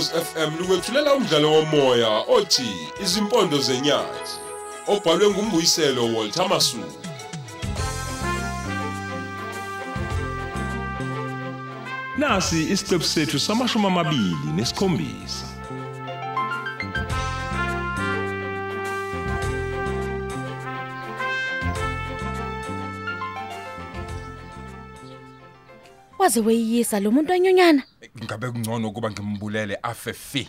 Ukhozi FM lukwethulela umdlalo womoya othi Izimpondo zenyathi obhalwe ngumbuyiselo Walter Masuku. Nasi isiqephu sethu samashumi amabili nesikhombisa. Waze weyisa lo muntu onyonyana. Ngabe kungcono ukuba ngimbulele afe fi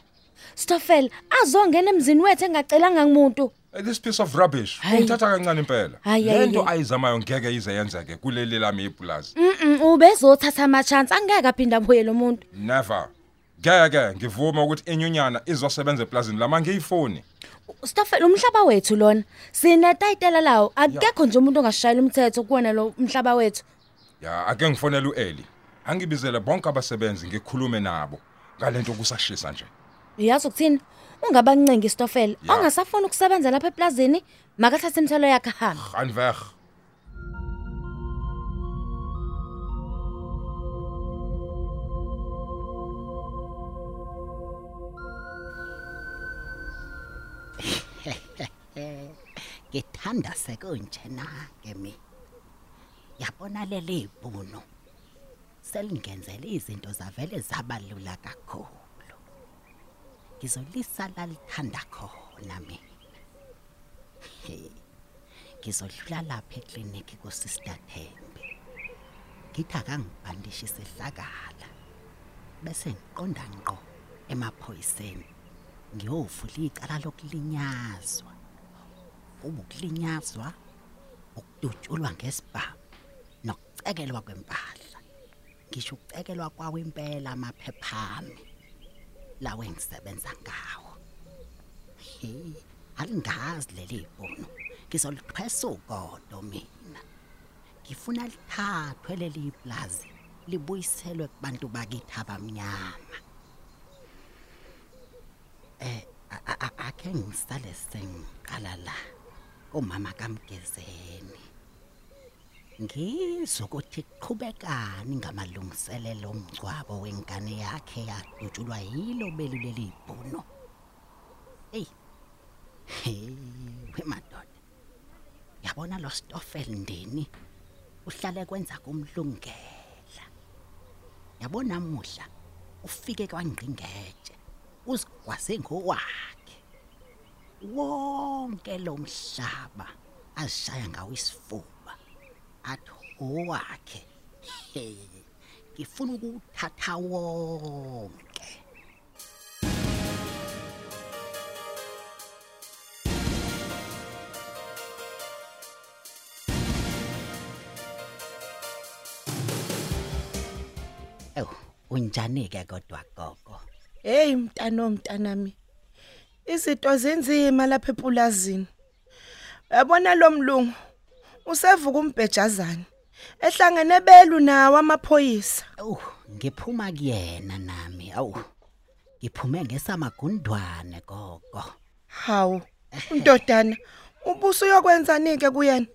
Stoffel azongena emzini wethu engacelanga ngumuntu. this piece of rubbish Hayi. ungithatha kancane impela Hayi, hayi, lento hayi. ayizamayo ngeke ize yenzeke kuleli lami ipulazi Mhm ubezothatha ama chance angeke aphinda abuye lo muntu. never ngeke ngivuma ukuthi inyunyana izosebenza eplazini lama ngiyifoni Stoffel umhlaba wethu lona. Sine tayitela lawo akekho nje umuntu ongashayela umthetho kuwona lo umhlaba wethu. ya ake ngifonele uEli angibizele bonke abasebenzi ngikhulume nabo ngalento kusashisa nje Uyazi ukuthini? Ungabancengi Stoffel. Ya. Ongasafuna ukusebenza lapha eplazini, makathathe imthelo yakhe ahambe. gaan weg ngithanda sekunjena ke mi yabona leli ibhuno selingenzele izinto zavele zabalula kakhulu. Ngizolisa lalithanda khona mina. He, ngizodlula lapha ekliniki kusister Thembi. Ngithi akangibhandishe isehlakala bese ngiqonda ngqo emaphoyiseni. Ngiyovula icala lokulinyazwa. Ubukulinyazwa ukudutshulwa ngesibhamu nokucekelwa kwempahla. Ngisho ukucekelwa kwawo impela amaphephami lawe ngisebenza ngawo. He alingazi leli ibhono ngizoliqhwesa ugodo mina. Ngifuna lithathwe leli plaza libuyiselwe kubantu bakithi abamnyama. Eh a- a- a- ake ngisale sengiqala la umama kamgezeni. Ngizwe ukuthi kuqhubekani ngamalungiselelo omgcwabo wengane yakhe yadutshulwa yilo beli leli ibhuno. Hey hey wemadoda yabona lo Stoffel ndini uhlale kwenza kumlungela. Yabona namuhla ufike kwangqingetshe uzigwase ngowakhe. Wonke lo mhlaba azishaya ngawo isifuba. Athi owakhe He, ngifuna ukuthatha wonke Ew, unjani ke kodwa gogo? Hey mntano mntanami. Izinto zinzima lapha epulazini. Yabona lo mlungu usevuka umbhejazana. Ehlangene belu nawo amaphoyisa. Awu, ngiphuma kuyena nami. Awu. Ngiphume ngesamagundwane gogo. Hawu, undodana, ubuso uyokwenzani ke kuyena?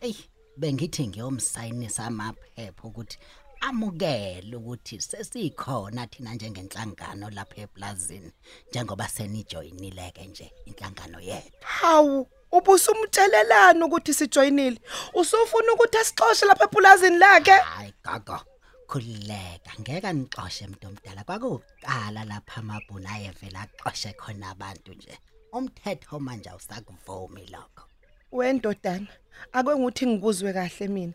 Ey, bengithi ngiyomsayinisa amaphepha ukuthi amukele ukuthi sesikhona thina njengenhlangano lapha eplazini njengoba senijoyinile ke nje inhlangano yethu. Hawu, ubuso umtshelelana ukuthi sijoyinile. Usufuna ukuthi asixoxe lapha epulazini lakhe? Hayi gogo. Khuleka ngeke nixoxe umuntu omdala kwakuqala lapha amabhunu ayevela axoxe khona abantu nje. Umthetho manje awusakuvumi lokho. Wendodana, akwenguthi ngikuzwe kahle mina.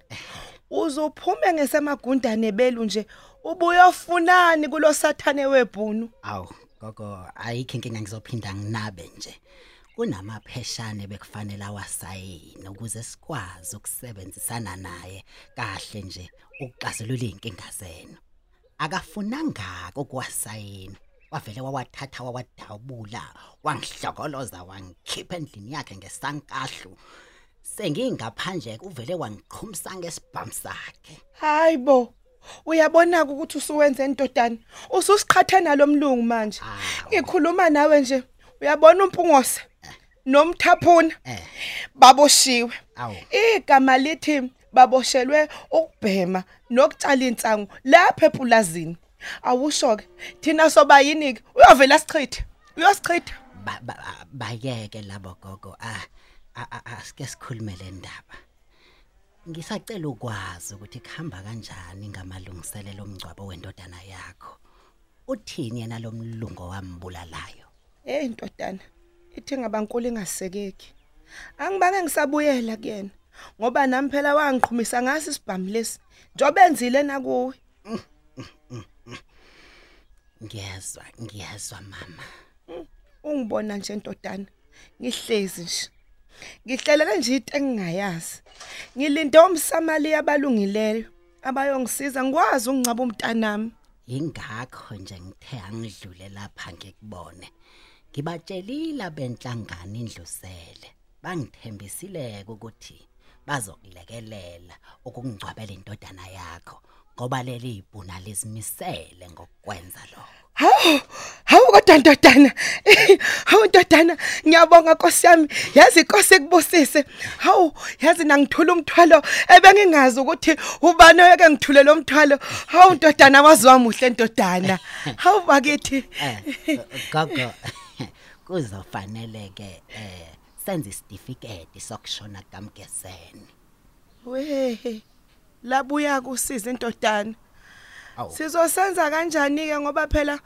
Uzophume ngesemagundane belu nje ubuyofunani kulo sathane webhunu. Aw, gogo ayikho inkinga ngizophinda nginabe nje. Kunamapheshane bekufanele awasayine ukuze sikwazi ukusebenzisana naye kahle nje ukuxazulula inkinga zenu. Akafunanga ukuwasayina. Wavele wawathatha wawadabula, wangihlokoloza wangikhipha endlini yakhe ngesankahlu. Sengingaphandle uvele wangiqhumsa ngesibhamu sakhe. Hayibo. Uyabona ukuthi usuwenze intodana. Ususiqhathe nalomlungu manje. Awu. Ngikhuluma nawe nje. Uyabona umpungose nomthaphuna. Eh. baboshiwe. Igama lithi baboshelwe ukubhema nokutshala insangu lapha epulazini. awusho ke thina soba yini ke? Uyovela sichithe uyosichitha. Ba- ba- bayeke labo gogo ah asike sikhulume le ndaba. Ngisacela ukwazi ukuthi kuhamba kanjani ngamalungiselelo omngcwabo wendodana yakho. Uthini yena lo mlungu wambulalayo hey ntodana ithi ngabankulu ingasekeki. Angibange ngisabuyela kuyena ngoba nami phela wangiqhumisa ngasi isibhamu lesi. Njobe enzile nakuwe ngiyezwa ngiyezwa mama. Ungibona nje ntodana ngihlezi nje. Ngihlelele nje into engingayazi. Ngilinde umsamali abalungileyo abayongisiza ngikwazi ungicaba umntanami. Ingakho nje ngithe angidlule lapha ngikubone. Ngibatshelile benhlangano indlusele bangithembisile ukuthi bazokulekelela ukungcwabela indodana yakho ngoba leli ibhuna lizimisele ngokwenza lokho Hawu, hawu kodwa ntodana. Hawu ntodana, ngiyabonga Nkosi yami. Yazi Nkosi kubusise. Hawu, yazi nangithula umthwalo ebengingazi ukuthi ubani oyeke ngithule lo mthwalo. Hawu ntodana waziwa muhle ntodana. Hawu bakithi. eh gogo kuzofanele ke eh senze certificate sokushona kamgeseni We, labuya kusiza intodana. Awu. Sizosenza kanjani ke ngoba phela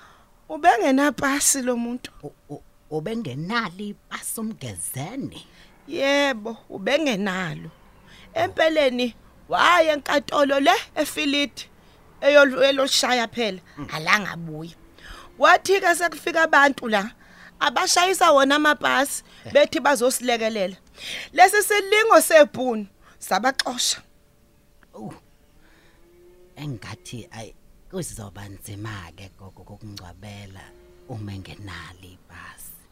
ubengena pasi lo muntu. U- u- ubengenali pasumgezeni Yebo, ubengenalo. Empeleni waya enkantolo le efiliti eyoshaya phela alangabuya. Wathi ke sekufika abantu la abashayisa wona amabhasi bethi bazosilekelela. Lesi silingo sebhunu sabaxosha. engathi ay kuzoba nzima ke gogo kokungcwabela uma engenali ibhasi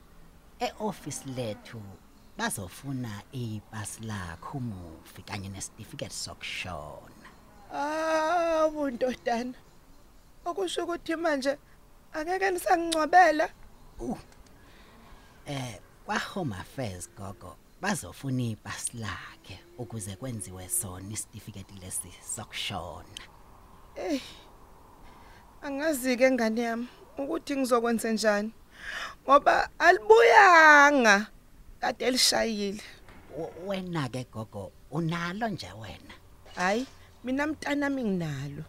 eoffice lethu bazofuna ibhasi lakho umufi kanye nesitifiketi sokushona Ah, buntodana. Okusho ukuthi manje angeke nisangcwabela. Eh kwa home affairs gogo bazofuna ibhasi lakhe ukuze kwenziwe sona isitifiketi lesi sokushona Angazi ke ngane yami ukuthi ngizokwenza njani. Ngoba alibuyanga kade lishayile. W- wena ke gogo unalo nje wena Hayi, mina mntana minginalo.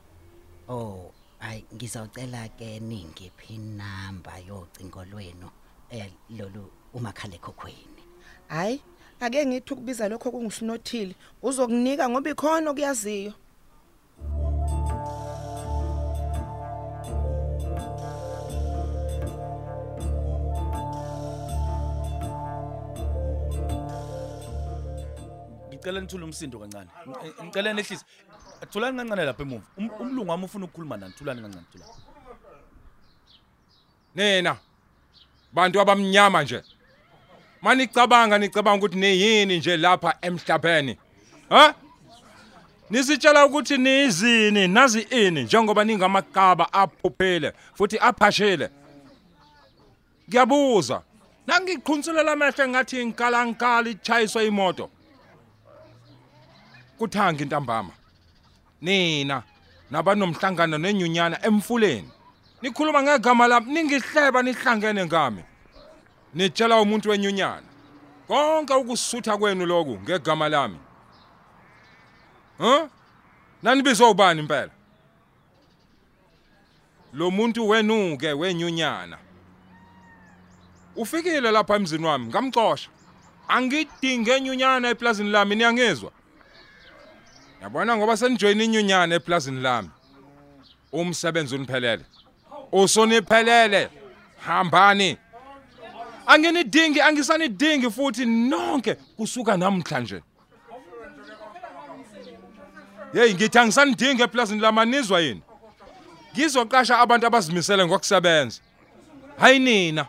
Oh, ay ngizocela ke ningi pin number yocingo lwenu eh lolu umakhala ekhokhweni. Hayi, ake ngithi ukubiza lokho kungisinothile. Uzokunika ngoba ikhona okuyaziyo. ngicela nithule umsindo kancane Ngi- ngicela nehlise thulani kancane lapha emuva Um- umlungu wami ufuna ukukhuluma nani thulani kancane thulani nina bantu abamnyama nje. Manicabanga nicabanga ukuthi niyini nje lapha emhlabeni ha? Nisitshela ukuthi nizini nazi ini njengoba ningamakaba aphuphile futhi aphashile. Ngiyabuza nangiqhunsulela amehlo ngathi inkalankala ichayiswa imoto? Kuthanga intambama nina nabanomhlangano nenyunyana emfuleni. Nikhuluma ngegama lami ningihleba nihlangene ngami. Nitshela umuntu wenyunyana. Konke ukusutha kwenu lokhu ngegama lami. Huh nanibizwa ubani impela? Lo muntu wenu ke wenyunyana. Ufikile lapha emzini wami ngamxosha. Angidinge enyunyana eplazini lami niyangizwa. Yabona ngoba senijoyina inyunyana eplazini lami. Umsebenzi uniphelele. Usoniphelele hambani. Anginidingi angisanidingi futhi nonke kusuka namhlanje. Hey ngithi angisanidingi eplazini lamanizwa yini? Ngizoqasha abantu abazimisele ngokusebenza. Hayi nina.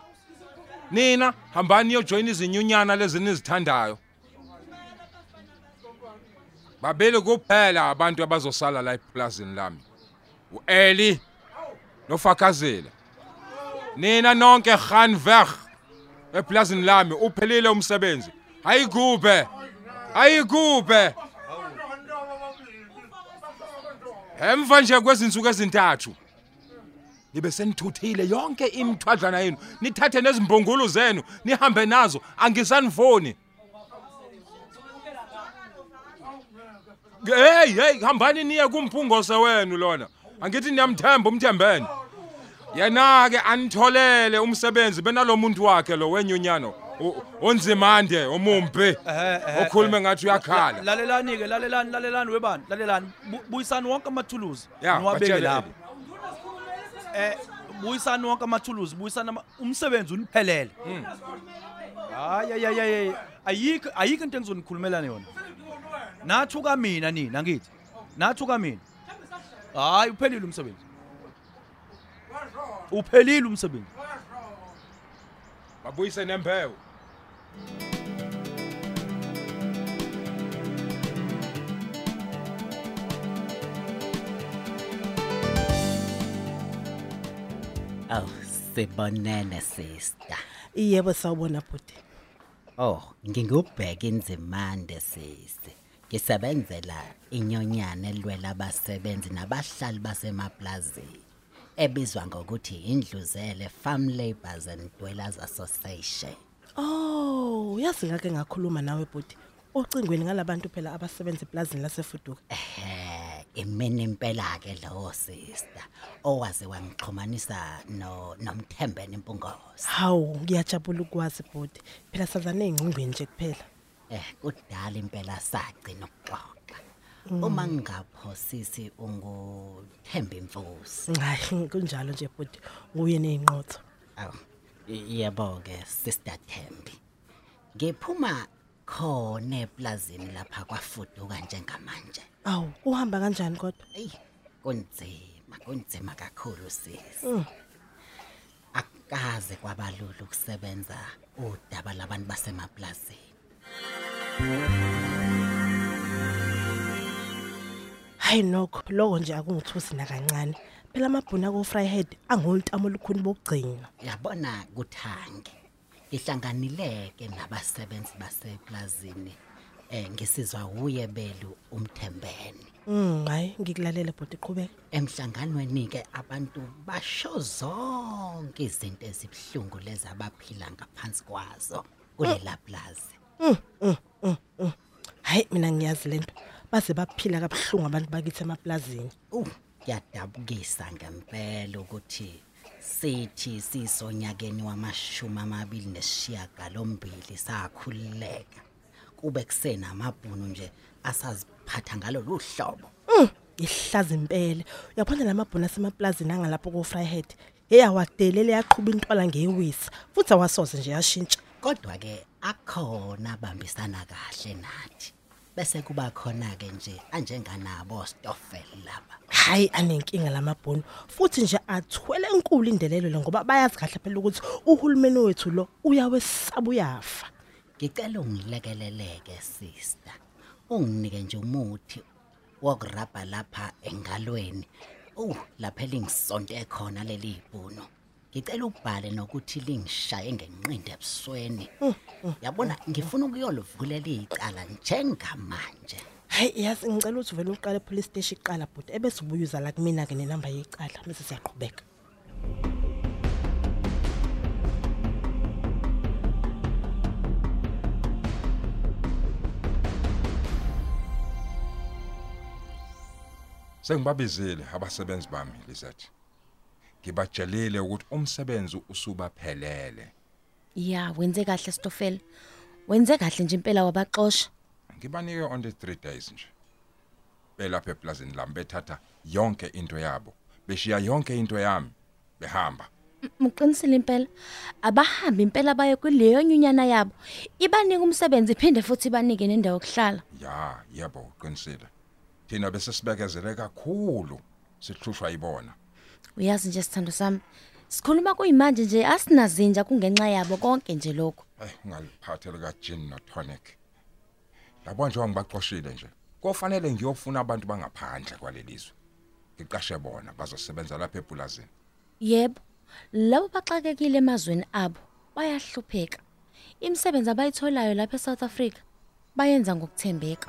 Nina hambani niyojoyina izinyunyana lezi nizithandayo babili kuphela abantu abazosala la eplazini lami. uEli. Nofakazile nina nonke gaan weg eplazini lami uphelile umsebenzi. Ayikuphe ayikuphe emva nje kwezinsuku ezintathu nibe senithuthile yonke imithwadlana yenu. Nithathe nezimbongolo zenu nihambe nazo. Angisanifoni hey hey hambani niye kumphungose wenu lona. Angithi niyamthemba umthembeni yena ke anitholele umsebenzi benalomuntu wakhe lo wenyunyano o- onzimande omumbi okhuluma ngathi uyakhala. Lalelani ke lalelani lalelani webani? Lalelani. Bu- buyisani wonke amathuluzi? Ya, niwabeke batshele lapho? eh buyisani wonke amathuluzi buyisani ama- umsebenzi uniphelele. Hayi hayi hayi, hayi. Ayikho ayikho into engizonikhulumelana yona. Nathuka mina nina ngithi. Nathuka mina. Hayi uphelile umsebenzi. Uphelile umsebenzi babuyise nembewu Oh, sibonene sister. Yebo sawubona bhuti. Oh, ngingubheka inzimande sisi. Ngisebenzela inyonyana elwela abasebenzi nabahlali basemaplazini. Ebizwa ngokuthi indluzele Farm Labourers and Dwellers Association. Oh, yazi ngake ngakhuluma nawe bhuti. Ocingweni ngalabantu phela abasebenza eplazini lasefuduka. Eh, imini impela ke lo sister. Owaze wangixhumanisa no nomthembeni impungosi. Hawu, ngiyajabula ukwazi bhuti. Phela sazane engcingweni nje kuphela. Eh, kudala impela sagcina ukuxoxa. Uma ngapho sisi unguthemba imfusi. Hayi, kunjalo nje bhuti. Uye nezinqotho. Aw, yebo ke sister Thembi. Ngiphuma khona eplazini lapha kwafuduka njengamanje. Awu, uhamba kanjani kodwa? Ey, kunzima, kunzima kakhulu sisi. Akaze kwabalula ukusebenza udaba labantu basemaplazini. Hayi nokho, lokho nje akungithusi nakancane. Phela amabhuna ko Fryhead angoltamo olukhuni bokugcina. Yabona kuthangi. Ihlanganileke nabasebenzi baseplazini. Eh ngisizwa uye belu umthembeni. Mm, hayi ngikulalela bhuti qhubeka. Emhlanganweni ke abantu basho zonke izinto ezibhlungu lezi abaphila ngaphansi kwazo kulela plaza. Hayi mina ngiyazi lento. Baze baphila kabhlungu abantu bakithi emaplazini. Uh, kuyadabukisa ngempela ukuthi sithi sisonyakeni wamashumi amabili nesishiyagalombili sakhululeka. Kube kusena amabhunu nje asaziphatha ngalo luhlobo. Ihlaza impela. Uyabona lamabhona asemaplazini angalapho ko Fryhead. Hey awadelele yaqhubha intwala ngewisa. Futhi awasoze nje yashintsha. Kodwa ke akhona abambisana kahle nathi. Bese kuba khona ke nje anjenganabo Stoffel laba. Hayi anenkinga lamabhona. Futhi nje athwele enkulu indelelo le ngoba bayazi kahle phela ukuthi uhulumeni wethu lo uyawesaba uyafa. Ngicela ungilekeleleke sister. Unginike nje umuthi wokurabha lapha engalweni. Uh, lapha lingisonte khona leli ibhuno. Ngicela ubhale nokuthi lingishaye ngenqindi ebusweni. Yabona ngifuna ukuyolivulela icala njengamanje. Hayi yazi ngicela ukuthi vele uqale police station iqala bhuti ebese ubuyuza la kumina ke nenamba yecala bese siyaqhubeka. Sengibabizile abasebenzi bami Lizeth. Ngibatshelile ukuthi umsebenzi usubaphelele. Ya, wenze kahle Stofel. Wenze kahle nje impela wabaxosha. Ngibanike on the 3 days nje. Belapha eplazini lami bethatha yonke into yabo. Beshiya yonke into yami behamba. Muqinisile impela. Abahambi impela baye kuleyo nyunyana yabo. Ibanika umsebenzi iphinde futhi ibanike nendawo yokuhlala. Ya, yebo uqinisile. Thina bese sibekezele kakhulu sihlushwa ibona. Uyazi nje sithando sami. Sikhuluma kuyimanje nje asinazinja kungenxa yabo konke nje lokho. Eh ungaliphathele ka gin no tonic. Yabo nje wangibaxoshile nje. Kofanele ngiyofuna abantu bangaphandle kwalelizwe. Ngiqashe bona bazosebenza lapha epulazini. Yebo. Labo baxakekile emazweni abo bayahlupheka. Imisebenzi abayitholayo lapha eSouth Africa bayenza ngokuthembeka.